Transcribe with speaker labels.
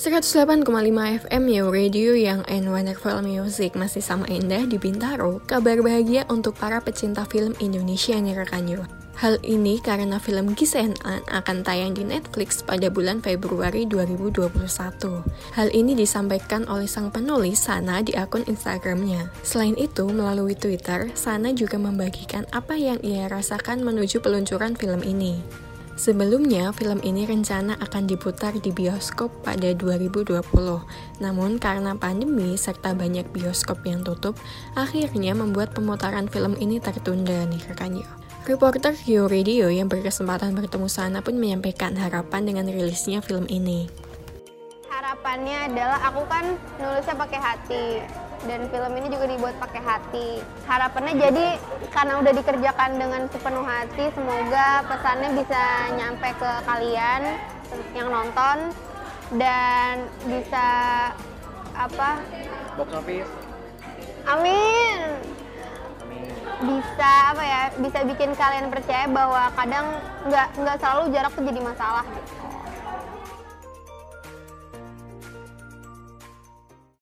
Speaker 1: 108,5 FM Yo Radio yang and Wonderful Music masih sama indah di Bintaro. Kabar bahagia untuk para pecinta film Indonesia nih rekan yo. Hal ini karena film Gisenan akan tayang di Netflix pada bulan Februari 2021. Hal ini disampaikan oleh sang penulis Sana di akun Instagramnya. Selain itu, melalui Twitter, Sana juga membagikan apa yang ia rasakan menuju peluncuran film ini. Sebelumnya, film ini rencana akan diputar di bioskop pada 2020. Namun karena pandemi serta banyak bioskop yang tutup, akhirnya membuat pemutaran film ini tertunda nih rekan yo. Reporter Yo Radio yang berkesempatan bertemu sana pun menyampaikan harapan dengan rilisnya film ini.
Speaker 2: Harapannya adalah aku kan nulisnya pakai hati dan film ini juga dibuat pakai hati. Harapannya jadi karena udah dikerjakan dengan sepenuh hati, semoga pesannya bisa nyampe ke kalian yang nonton dan bisa apa?
Speaker 3: Box office.
Speaker 2: Amin. Bisa apa ya? Bisa bikin kalian percaya bahwa kadang nggak nggak selalu jarak tuh jadi masalah gitu.